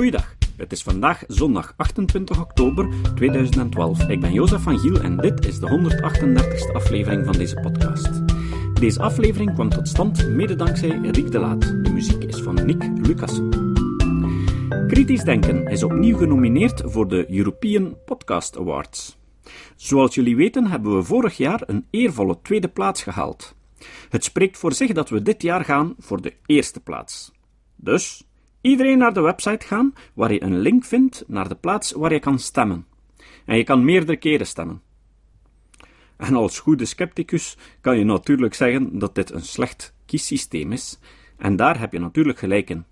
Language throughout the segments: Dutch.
Goeiedag, het is vandaag zondag 28 oktober 2012. Ik ben Jozef van Giel en dit is de 138ste aflevering van deze podcast. Deze aflevering kwam tot stand mede dankzij Riek de Laat. De muziek is van Nick Lucassen. Kritisch Denken is opnieuw genomineerd voor de European Podcast Awards. Zoals jullie weten hebben we vorig jaar een eervolle tweede plaats gehaald. Het spreekt voor zich dat we dit jaar gaan voor de eerste plaats. Dus, iedereen naar de website gaan waar je een link vindt naar de plaats waar je kan stemmen. En je kan meerdere keren stemmen. En als goede scepticus kan je natuurlijk zeggen dat dit een slecht kiessysteem is, en daar heb je natuurlijk gelijk in.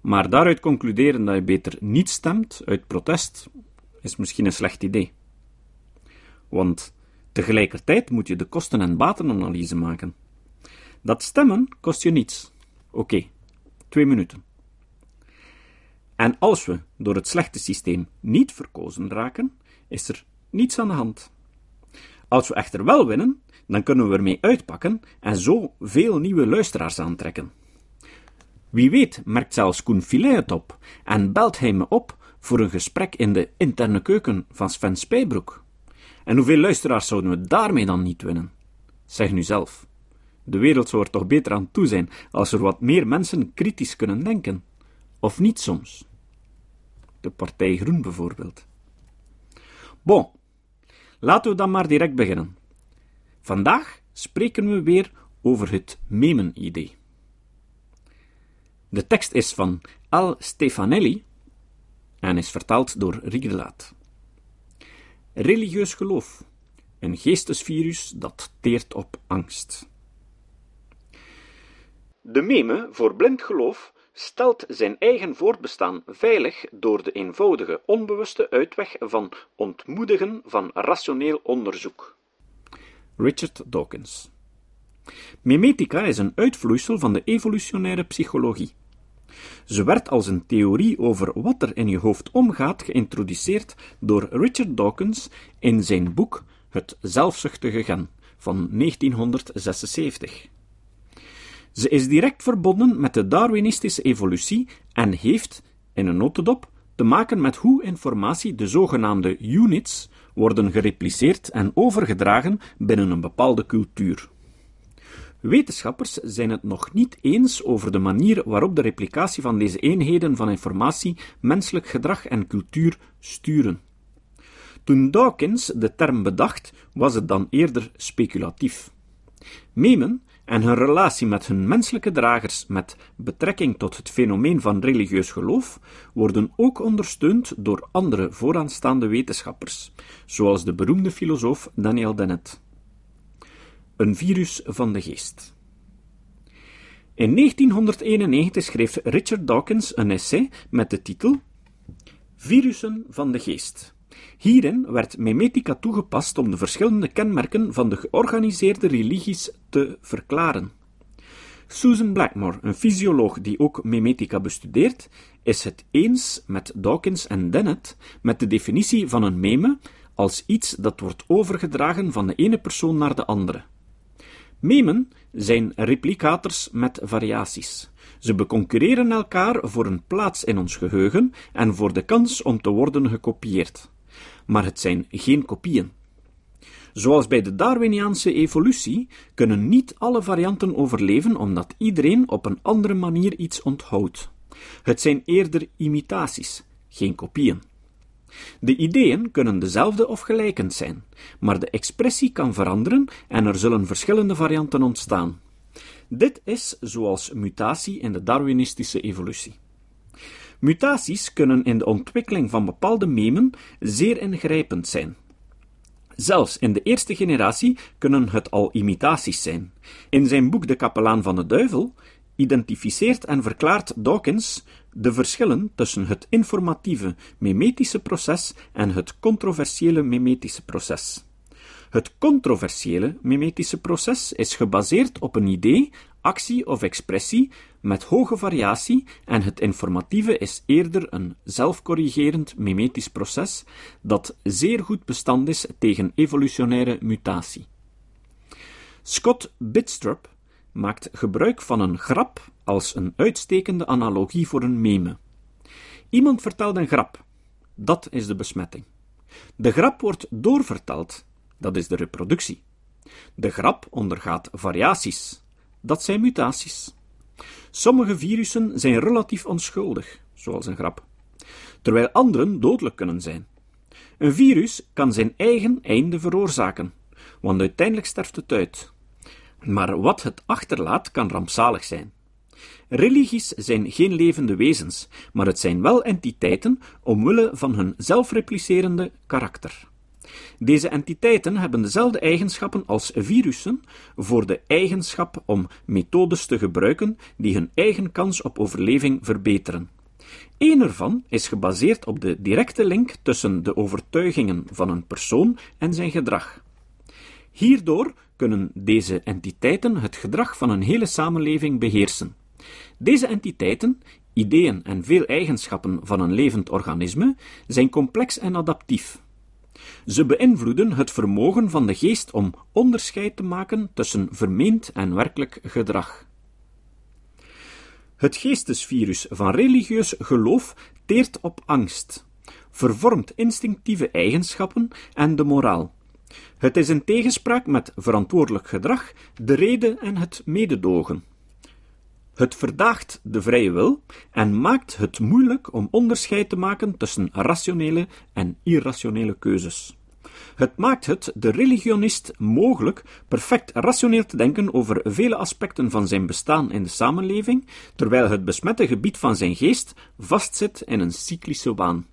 Maar daaruit concluderen dat je beter niet stemt uit protest is misschien een slecht idee. Want tegelijkertijd moet je de kosten- en batenanalyse maken. Dat stemmen kost je niets. Oké, twee minuten. En als we door het slechte systeem niet verkozen raken, is er niets aan de hand. Als we echter wel winnen, dan kunnen we ermee uitpakken en zo veel nieuwe luisteraars aantrekken. Wie weet merkt zelfs Koen Filet het op en belt hij me op voor een gesprek in de interne keuken van Sven Spijbroek. En hoeveel luisteraars zouden we daarmee dan niet winnen? Zeg nu zelf. De wereld zou er toch beter aan toe zijn als er wat meer mensen kritisch kunnen denken. Of niet soms? De Partij Groen bijvoorbeeld. Bon, laten we dan maar direct beginnen. Vandaag spreken we weer over het memen-idee. De tekst is van Al Stefanelli en is vertaald door Riek de Laat. Religieus geloof, een geestesvirus dat teert op angst. De meme voor blind geloof stelt zijn eigen voortbestaan veilig door de eenvoudige, onbewuste uitweg van ontmoedigen van rationeel onderzoek. Richard Dawkins. Memetica is een uitvloeisel van de evolutionaire psychologie. Ze werd als een theorie over wat er in je hoofd omgaat geïntroduceerd door Richard Dawkins in zijn boek Het zelfzuchtige gen van 1976. Ze is direct verbonden met de Darwinistische evolutie en heeft, in een notendop, te maken met hoe informatie, de zogenaamde units, worden gerepliceerd en overgedragen binnen een bepaalde cultuur. Wetenschappers zijn het nog niet eens over de manier waarop de replicatie van deze eenheden van informatie menselijk gedrag en cultuur sturen. Toen Dawkins de term bedacht, was het dan eerder speculatief. Memen en hun relatie met hun menselijke dragers met betrekking tot het fenomeen van religieus geloof worden ook ondersteund door andere vooraanstaande wetenschappers, zoals de beroemde filosoof Daniel Dennett. Een virus van de geest. In 1991 schreef Richard Dawkins een essay met de titel Virussen van de geest. Hierin werd memetica toegepast om de verschillende kenmerken van de georganiseerde religies te verklaren. Susan Blackmore, een fysioloog die ook memetica bestudeert, is het eens met Dawkins en Dennett met de definitie van een meme als iets dat wordt overgedragen van de ene persoon naar de andere. Memen zijn replicators met variaties. Ze beconcurreren elkaar voor een plaats in ons geheugen en voor de kans om te worden gekopieerd. Maar het zijn geen kopieën. Zoals bij de Darwiniaanse evolutie kunnen niet alle varianten overleven omdat iedereen op een andere manier iets onthoudt. Het zijn eerder imitaties, geen kopieën. De ideeën kunnen dezelfde of gelijkend zijn, maar de expressie kan veranderen en er zullen verschillende varianten ontstaan. Dit is zoals mutatie in de Darwinistische evolutie. Mutaties kunnen in de ontwikkeling van bepaalde memen zeer ingrijpend zijn. Zelfs in de eerste generatie kunnen het al imitaties zijn. In zijn boek De Kapelaan van de Duivel identificeert en verklaart Dawkins de verschillen tussen het informatieve memetische proces en het controversiële memetische proces. Het controversiële memetische proces is gebaseerd op een idee, actie of expressie met hoge variatie en het informatieve is eerder een zelfcorrigerend memetisch proces dat zeer goed bestand is tegen evolutionaire mutatie. Scott Bitstrup maakt gebruik van een grap als een uitstekende analogie voor een meme. Iemand vertelt een grap. Dat is de besmetting. De grap wordt doorverteld. Dat is de reproductie. De grap ondergaat variaties. Dat zijn mutaties. Sommige virussen zijn relatief onschuldig, zoals een grap, terwijl anderen dodelijk kunnen zijn. Een virus kan zijn eigen einde veroorzaken, want uiteindelijk sterft het uit. Maar wat het achterlaat kan rampzalig zijn. Religies zijn geen levende wezens, maar het zijn wel entiteiten omwille van hun zelfreplicerende karakter. Deze entiteiten hebben dezelfde eigenschappen als virussen voor de eigenschap om methodes te gebruiken die hun eigen kans op overleving verbeteren. Een ervan is gebaseerd op de directe link tussen de overtuigingen van een persoon en zijn gedrag. Hierdoor kunnen deze entiteiten het gedrag van een hele samenleving beheersen. Deze entiteiten, ideeën en veel eigenschappen van een levend organisme, zijn complex en adaptief. Ze beïnvloeden het vermogen van de geest om onderscheid te maken tussen vermeend en werkelijk gedrag. Het geestesvirus van religieus geloof teert op angst, vervormt instinctieve eigenschappen en de moraal. Het is in tegenspraak met verantwoordelijk gedrag, de reden en het mededogen. Het verdaagt de vrije wil en maakt het moeilijk om onderscheid te maken tussen rationele en irrationele keuzes. Het maakt het de religionist mogelijk perfect rationeel te denken over vele aspecten van zijn bestaan in de samenleving, terwijl het besmette gebied van zijn geest vastzit in een cyclische waan.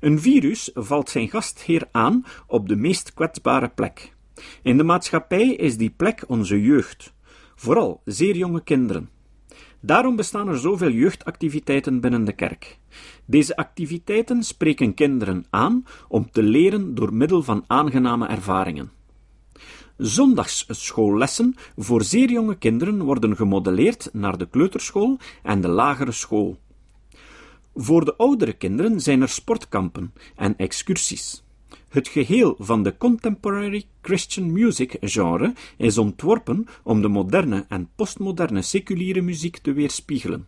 Een virus valt zijn gastheer aan op de meest kwetsbare plek. In de maatschappij is die plek onze jeugd, vooral zeer jonge kinderen. Daarom bestaan er zoveel jeugdactiviteiten binnen de kerk. Deze activiteiten spreken kinderen aan om te leren door middel van aangename ervaringen. Zondagsschoollessen voor zeer jonge kinderen worden gemodelleerd naar de kleuterschool en de lagere school. Voor de oudere kinderen zijn er sportkampen en excursies. Het geheel van de contemporary Christian music genre is ontworpen om de moderne en postmoderne seculiere muziek te weerspiegelen.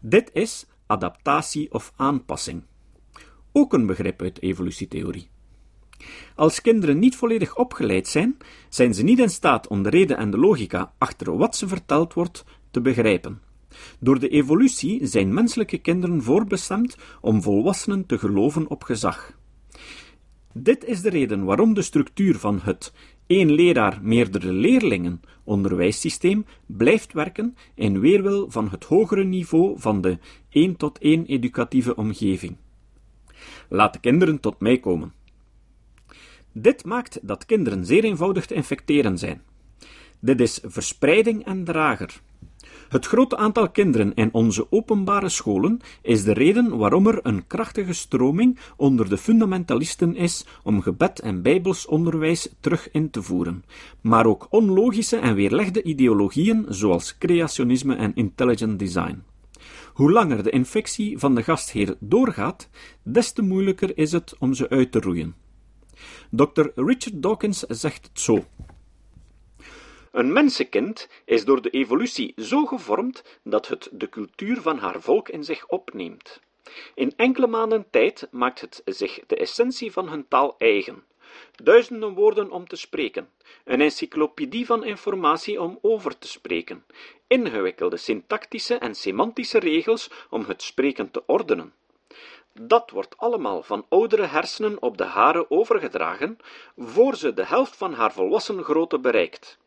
Dit is adaptatie of aanpassing. Ook een begrip uit evolutietheorie. Als kinderen niet volledig opgeleid zijn, zijn ze niet in staat om de reden en de logica achter wat ze verteld wordt te begrijpen. Door de evolutie zijn menselijke kinderen voorbestemd om volwassenen te geloven op gezag. Dit is de reden waarom de structuur van het één leraar, meerdere leerlingen onderwijssysteem blijft werken in weerwil van het hogere niveau van de één tot één educatieve omgeving. Laat de kinderen tot mij komen. Dit maakt dat kinderen zeer eenvoudig te infecteren zijn. Dit is verspreiding en drager. Het grote aantal kinderen in onze openbare scholen is de reden waarom er een krachtige stroming onder de fundamentalisten is om gebed en bijbels onderwijs terug in te voeren, maar ook onlogische en weerlegde ideologieën zoals creationisme en intelligent design. Hoe langer de infectie van de gastheer doorgaat, des te moeilijker is het om ze uit te roeien. Dr. Richard Dawkins zegt het zo. Een mensenkind is door de evolutie zo gevormd dat het de cultuur van haar volk in zich opneemt. In enkele maanden tijd maakt het zich de essentie van hun taal eigen. Duizenden woorden om te spreken, een encyclopedie van informatie om over te spreken, ingewikkelde syntactische en semantische regels om het spreken te ordenen. Dat wordt allemaal van oudere hersenen op de hare overgedragen, voor ze de helft van haar volwassen grootte bereikt.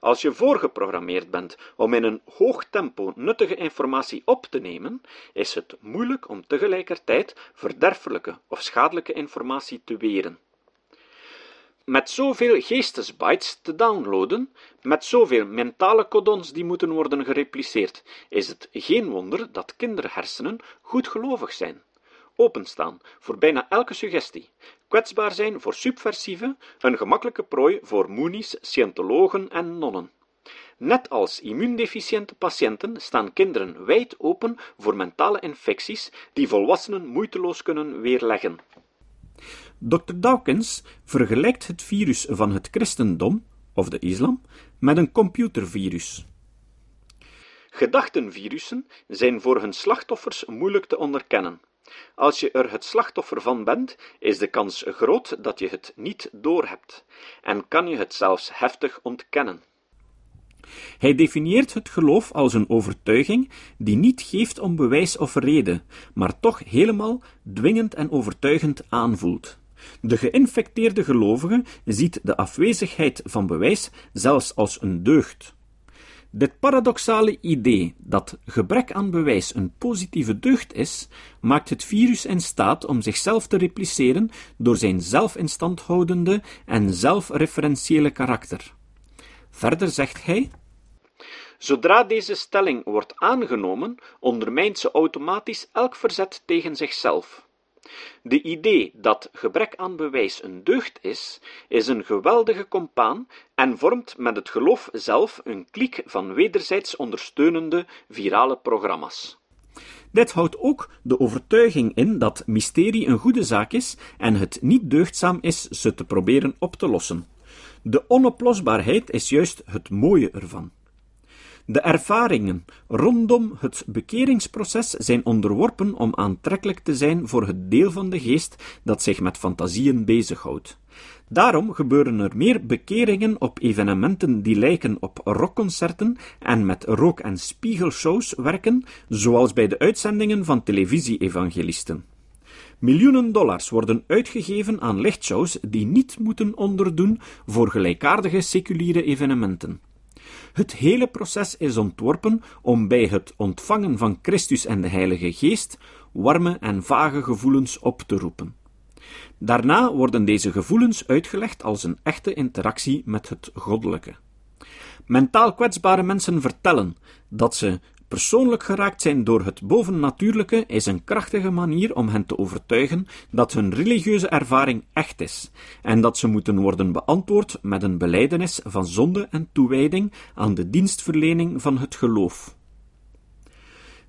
Als je voorgeprogrammeerd bent om in een hoog tempo nuttige informatie op te nemen, is het moeilijk om tegelijkertijd verderfelijke of schadelijke informatie te weren. Met zoveel geestesbytes te downloaden, met zoveel mentale codons die moeten worden gerepliceerd, is het geen wonder dat kinderhersenen goedgelovig zijn openstaan voor bijna elke suggestie, kwetsbaar zijn voor subversieve, een gemakkelijke prooi voor moenies, scientologen en nonnen. Net als immuundeficiënte patiënten staan kinderen wijd open voor mentale infecties die volwassenen moeiteloos kunnen weerleggen. Dr. Dawkins vergelijkt het virus van het christendom, of de islam, met een computervirus. Gedachtenvirussen zijn voor hun slachtoffers moeilijk te onderkennen. Als je er het slachtoffer van bent, is de kans groot dat je het niet doorhebt en kan je het zelfs heftig ontkennen. Hij definieert het geloof als een overtuiging die niet geeft om bewijs of reden, maar toch helemaal dwingend en overtuigend aanvoelt. De geïnfecteerde gelovige ziet de afwezigheid van bewijs zelfs als een deugd. Dit paradoxale idee dat gebrek aan bewijs een positieve deugd is, maakt het virus in staat om zichzelf te repliceren door zijn zelfinstandhoudende en zelfreferentiële karakter. Verder zegt hij: Zodra deze stelling wordt aangenomen, ondermijnt ze automatisch elk verzet tegen zichzelf. De idee dat gebrek aan bewijs een deugd is, is een geweldige compaan en vormt met het geloof zelf een kliek van wederzijds ondersteunende virale programma's. Dit houdt ook de overtuiging in dat mysterie een goede zaak is en het niet deugdzaam is ze te proberen op te lossen. De onoplosbaarheid is juist het mooie ervan. De ervaringen rondom het bekeringsproces zijn onderworpen om aantrekkelijk te zijn voor het deel van de geest dat zich met fantasieën bezighoudt. Daarom gebeuren er meer bekeringen op evenementen die lijken op rockconcerten en met rook- en spiegelshows werken, zoals bij de uitzendingen van televisie-evangelisten. Miljoenen dollars worden uitgegeven aan lichtshows die niet moeten onderdoen voor gelijkaardige seculiere evenementen. Het hele proces is ontworpen om bij het ontvangen van Christus en de Heilige Geest warme en vage gevoelens op te roepen. Daarna worden deze gevoelens uitgelegd als een echte interactie met het goddelijke. Mentaal kwetsbare mensen vertellen dat ze persoonlijk geraakt zijn door het bovennatuurlijke is een krachtige manier om hen te overtuigen dat hun religieuze ervaring echt is en dat ze moeten worden beantwoord met een belijdenis van zonde en toewijding aan de dienstverlening van het geloof.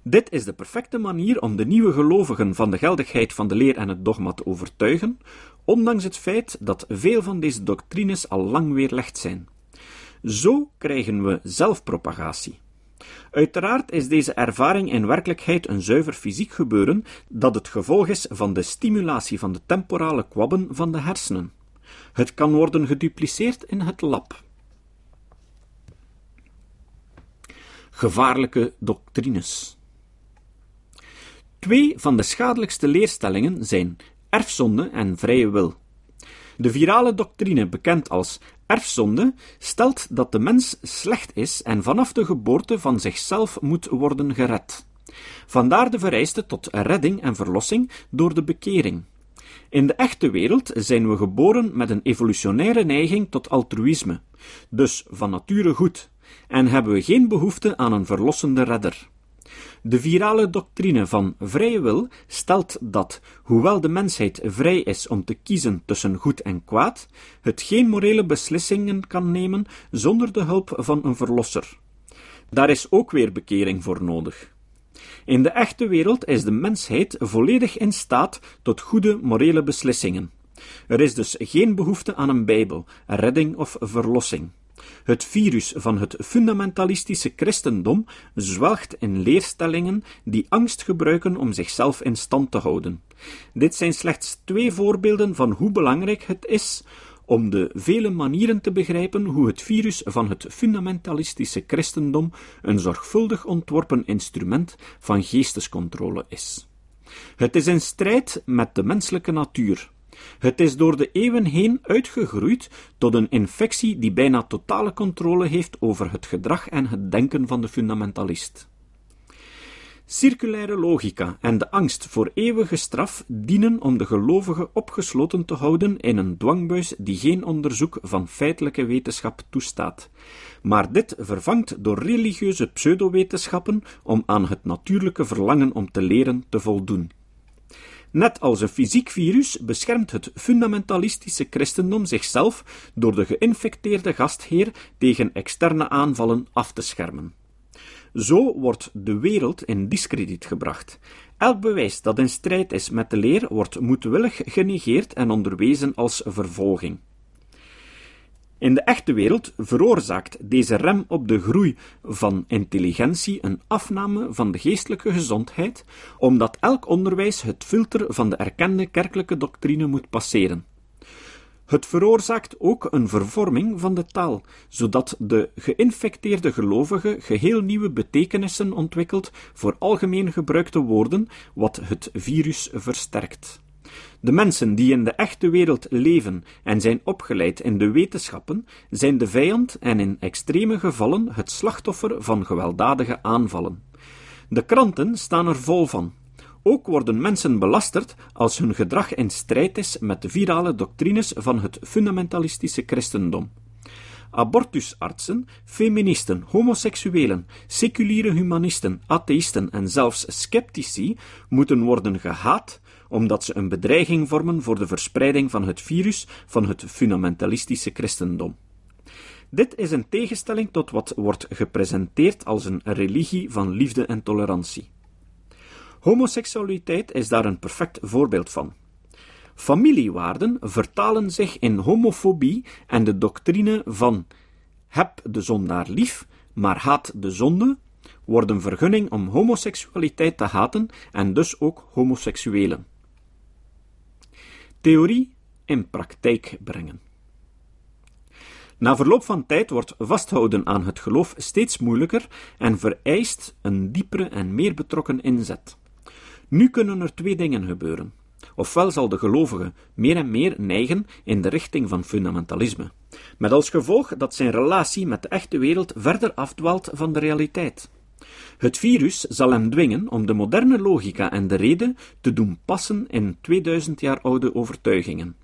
Dit is de perfecte manier om de nieuwe gelovigen van de geldigheid van de leer en het dogma te overtuigen, ondanks het feit dat veel van deze doctrines al lang weerlegd zijn. Zo krijgen we zelfpropagatie. Uiteraard is deze ervaring in werkelijkheid een zuiver fysiek gebeuren dat het gevolg is van de stimulatie van de temporale kwabben van de hersenen. Het kan worden gedupliceerd in het lab. Gevaarlijke doctrines. Twee van de schadelijkste leerstellingen zijn erfzonde en vrije wil. De virale doctrine, bekend als erfzonde, stelt dat de mens slecht is en vanaf de geboorte van zichzelf moet worden gered. Vandaar de vereiste tot redding en verlossing door de bekering. In de echte wereld zijn we geboren met een evolutionaire neiging tot altruïsme, dus van nature goed, en hebben we geen behoefte aan een verlossende redder. De virale doctrine van vrije wil stelt dat, hoewel de mensheid vrij is om te kiezen tussen goed en kwaad, het geen morele beslissingen kan nemen zonder de hulp van een verlosser. Daar is ook weer bekering voor nodig. In de echte wereld is de mensheid volledig in staat tot goede morele beslissingen. Er is dus geen behoefte aan een Bijbel, redding of verlossing. Het virus van het fundamentalistische christendom zwelgt in leerstellingen die angst gebruiken om zichzelf in stand te houden. Dit zijn slechts twee voorbeelden van hoe belangrijk het is om de vele manieren te begrijpen hoe het virus van het fundamentalistische christendom een zorgvuldig ontworpen instrument van geestescontrole is. Het is in strijd met de menselijke natuur, het is door de eeuwen heen uitgegroeid tot een infectie die bijna totale controle heeft over het gedrag en het denken van de fundamentalist. Circulaire logica en de angst voor eeuwige straf dienen om de gelovige opgesloten te houden in een dwangbuis die geen onderzoek van feitelijke wetenschap toestaat. Maar dit vervangt door religieuze pseudowetenschappen om aan het natuurlijke verlangen om te leren te voldoen. Net als een fysiek virus beschermt het fundamentalistische christendom zichzelf door de geïnfecteerde gastheer tegen externe aanvallen af te schermen. Zo wordt de wereld in discrediet gebracht. Elk bewijs dat in strijd is met de leer wordt moedwillig genegeerd en onderwezen als vervolging. In de echte wereld veroorzaakt deze rem op de groei van intelligentie een afname van de geestelijke gezondheid, omdat elk onderwijs het filter van de erkende kerkelijke doctrine moet passeren. Het veroorzaakt ook een vervorming van de taal, zodat de geïnfecteerde gelovige geheel nieuwe betekenissen ontwikkelt voor algemeen gebruikte woorden, wat het virus versterkt. De mensen die in de echte wereld leven en zijn opgeleid in de wetenschappen, zijn de vijand en in extreme gevallen het slachtoffer van gewelddadige aanvallen. De kranten staan er vol van. Ook worden mensen belasterd als hun gedrag in strijd is met de virale doctrines van het fundamentalistische christendom. Abortusartsen, feministen, homoseksuelen, seculiere humanisten, atheïsten en zelfs sceptici moeten worden gehaat omdat ze een bedreiging vormen voor de verspreiding van het virus van het fundamentalistische christendom. Dit is een tegenstelling tot wat wordt gepresenteerd als een religie van liefde en tolerantie. Homoseksualiteit is daar een perfect voorbeeld van. Familiewaarden vertalen zich in homofobie en de doctrine van heb de zondaar lief, maar haat de zonde, worden vergunning om homoseksualiteit te haten en dus ook homoseksuelen. Theorie in praktijk brengen. Na verloop van tijd wordt vasthouden aan het geloof steeds moeilijker en vereist een diepere en meer betrokken inzet. Nu kunnen er twee dingen gebeuren. Ofwel zal de gelovige meer en meer neigen in de richting van fundamentalisme, met als gevolg dat zijn relatie met de echte wereld verder afdwaalt van de realiteit. Het virus zal hem dwingen om de moderne logica en de reden te doen passen in 2000 jaar oude overtuigingen.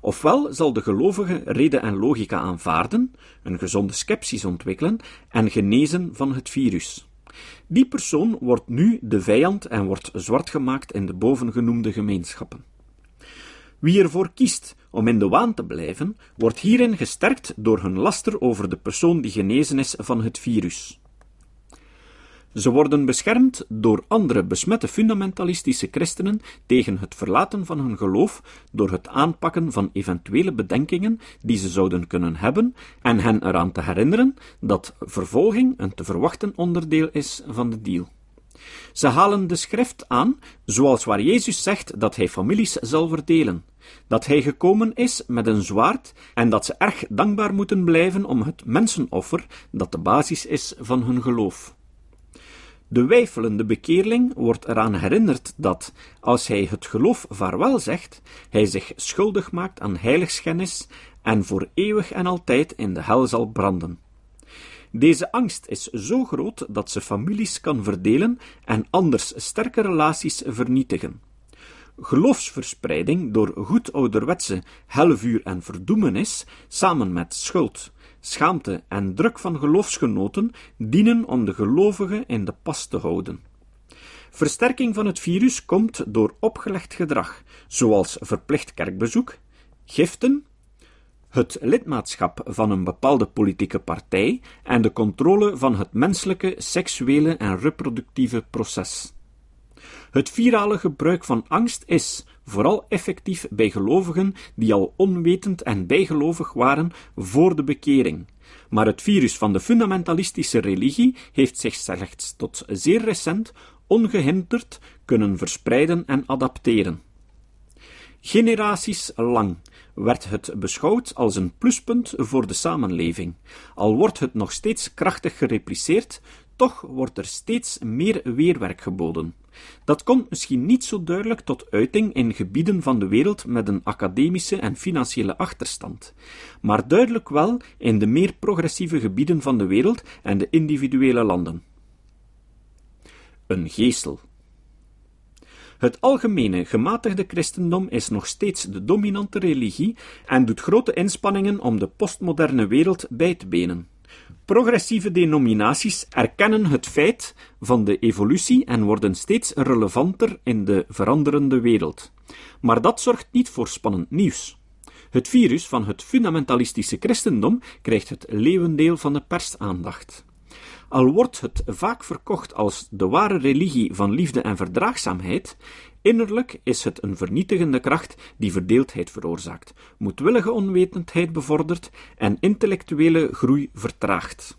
Ofwel zal de gelovige reden en logica aanvaarden, een gezonde sceptisch ontwikkelen en genezen van het virus. Die persoon wordt nu de vijand en wordt zwart gemaakt in de bovengenoemde gemeenschappen. Wie ervoor kiest om in de waan te blijven, wordt hierin gesterkt door hun laster over de persoon die genezen is van het virus. Ze worden beschermd door andere besmette fundamentalistische christenen tegen het verlaten van hun geloof door het aanpakken van eventuele bedenkingen die ze zouden kunnen hebben en hen eraan te herinneren dat vervolging een te verwachten onderdeel is van de deal. Ze halen de schrift aan, zoals waar Jezus zegt dat hij families zal verdelen, dat hij gekomen is met een zwaard en dat ze erg dankbaar moeten blijven om het mensenoffer dat de basis is van hun geloof. De weifelende bekeerling wordt eraan herinnerd dat, als hij het geloof vaarwel zegt, hij zich schuldig maakt aan heiligschennis en voor eeuwig en altijd in de hel zal branden. Deze angst is zo groot dat ze families kan verdelen en anders sterke relaties vernietigen. Geloofsverspreiding door goed ouderwetse helvuur en verdoemenis, samen met schuld, schaamte en druk van geloofsgenoten dienen om de gelovigen in de pas te houden. Versterking van het virus komt door opgelegd gedrag, zoals verplicht kerkbezoek, giften, het lidmaatschap van een bepaalde politieke partij en de controle van het menselijke, seksuele en reproductieve proces. Het virale gebruik van angst is, vooral effectief bij gelovigen die al onwetend en bijgelovig waren voor de bekering. Maar het virus van de fundamentalistische religie heeft zich slechts tot zeer recent ongehinderd kunnen verspreiden en adapteren. Generaties lang werd het beschouwd als een pluspunt voor de samenleving, al wordt het nog steeds krachtig gerepliceerd, toch wordt er steeds meer weerwerk geboden. Dat komt misschien niet zo duidelijk tot uiting in gebieden van de wereld met een academische en financiële achterstand, maar duidelijk wel in de meer progressieve gebieden van de wereld en de individuele landen. Een geestel. Het algemene gematigde christendom is nog steeds de dominante religie en doet grote inspanningen om de postmoderne wereld bij te benen. Progressieve denominaties erkennen het feit van de evolutie en worden steeds relevanter in de veranderende wereld. Maar dat zorgt niet voor spannend nieuws. Het virus van het fundamentalistische christendom krijgt het leeuwendeel van de persaandacht. Al wordt het vaak verkocht als de ware religie van liefde en verdraagzaamheid, innerlijk is het een vernietigende kracht die verdeeldheid veroorzaakt, moedwillige onwetendheid bevordert en intellectuele groei vertraagt.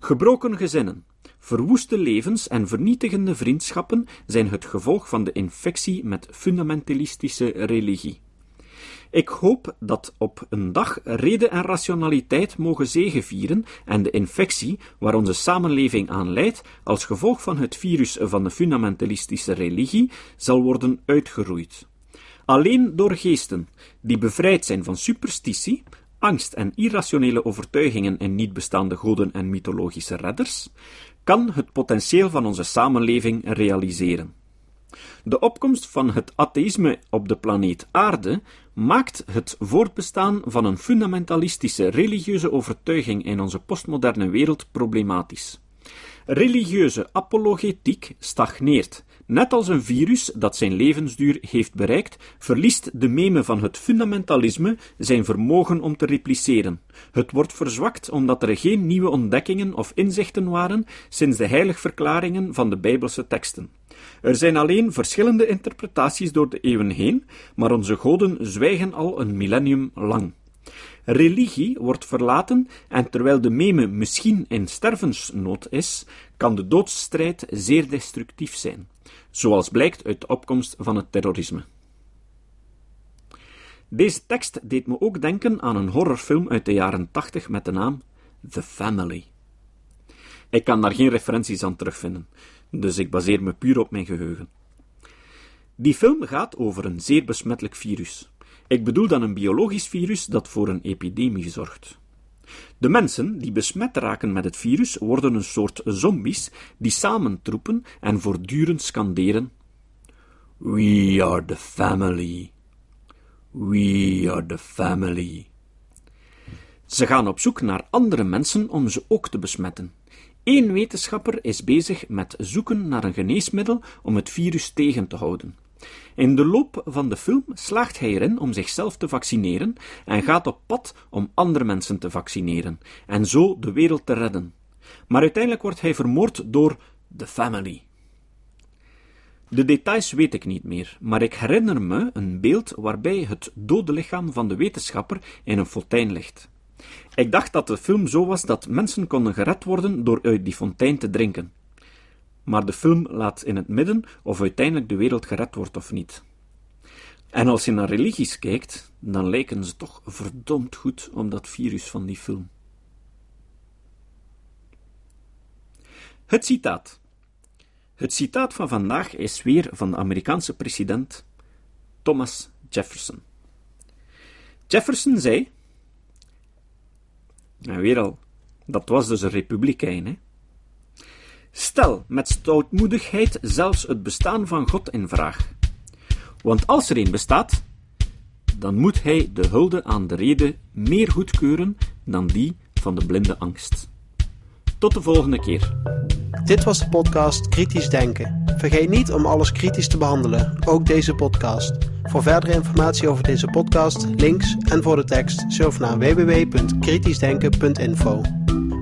Gebroken gezinnen, verwoeste levens en vernietigende vriendschappen zijn het gevolg van de infectie met fundamentalistische religie. Ik hoop dat op een dag reden en rationaliteit mogen zegevieren en de infectie, waar onze samenleving aan leidt, als gevolg van het virus van de fundamentalistische religie, zal worden uitgeroeid. Alleen door geesten die bevrijd zijn van superstitie, angst en irrationele overtuigingen in niet bestaande goden en mythologische redders, kan het potentieel van onze samenleving realiseren. De opkomst van het atheïsme op de planeet Aarde maakt het voortbestaan van een fundamentalistische religieuze overtuiging in onze postmoderne wereld problematisch. Religieuze apologetiek stagneert. Net als een virus dat zijn levensduur heeft bereikt, verliest de meme van het fundamentalisme zijn vermogen om te repliceren. Het wordt verzwakt omdat er geen nieuwe ontdekkingen of inzichten waren sinds de heiligverklaringen van de Bijbelse teksten. Er zijn alleen verschillende interpretaties door de eeuwen heen, maar onze goden zwijgen al een millennium lang. Religie wordt verlaten en terwijl de meme misschien in stervensnood is, kan de doodsstrijd zeer destructief zijn, zoals blijkt uit de opkomst van het terrorisme. Deze tekst deed me ook denken aan een horrorfilm uit de jaren 80 met de naam The Family. Ik kan daar geen referenties aan terugvinden, dus ik baseer me puur op mijn geheugen. Die film gaat over een zeer besmettelijk virus. Ik bedoel dan een biologisch virus dat voor een epidemie zorgt. De mensen die besmet raken met het virus worden een soort zombies die samentroepen en voortdurend scanderen: We are the family. We are the family. Ze gaan op zoek naar andere mensen om ze ook te besmetten. Eén wetenschapper is bezig met zoeken naar een geneesmiddel om het virus tegen te houden. In de loop van de film slaagt hij erin om zichzelf te vaccineren en gaat op pad om andere mensen te vaccineren en zo de wereld te redden. Maar uiteindelijk wordt hij vermoord door The Family. De details weet ik niet meer, maar ik herinner me een beeld waarbij het dode lichaam van de wetenschapper in een fontein ligt. Ik dacht dat de film zo was dat mensen konden gered worden door uit die fontein te drinken. Maar de film laat in het midden of uiteindelijk de wereld gered wordt of niet. En als je naar religies kijkt, dan lijken ze toch verdomd goed op dat virus van die film. Het citaat. Het citaat van vandaag is weer van de Amerikaanse president Thomas Jefferson. Jefferson zei en weer al, dat was dus een republikein, hè. Stel met stoutmoedigheid zelfs het bestaan van God in vraag. Want als er een bestaat, dan moet hij de hulde aan de reden meer goedkeuren dan die van de blinde angst. Tot de volgende keer. Dit was de podcast Kritisch Denken. Vergeet niet om alles kritisch te behandelen, ook deze podcast. Voor verdere informatie over deze podcast, links en voor de tekst, surf naar www.kritischdenken.info.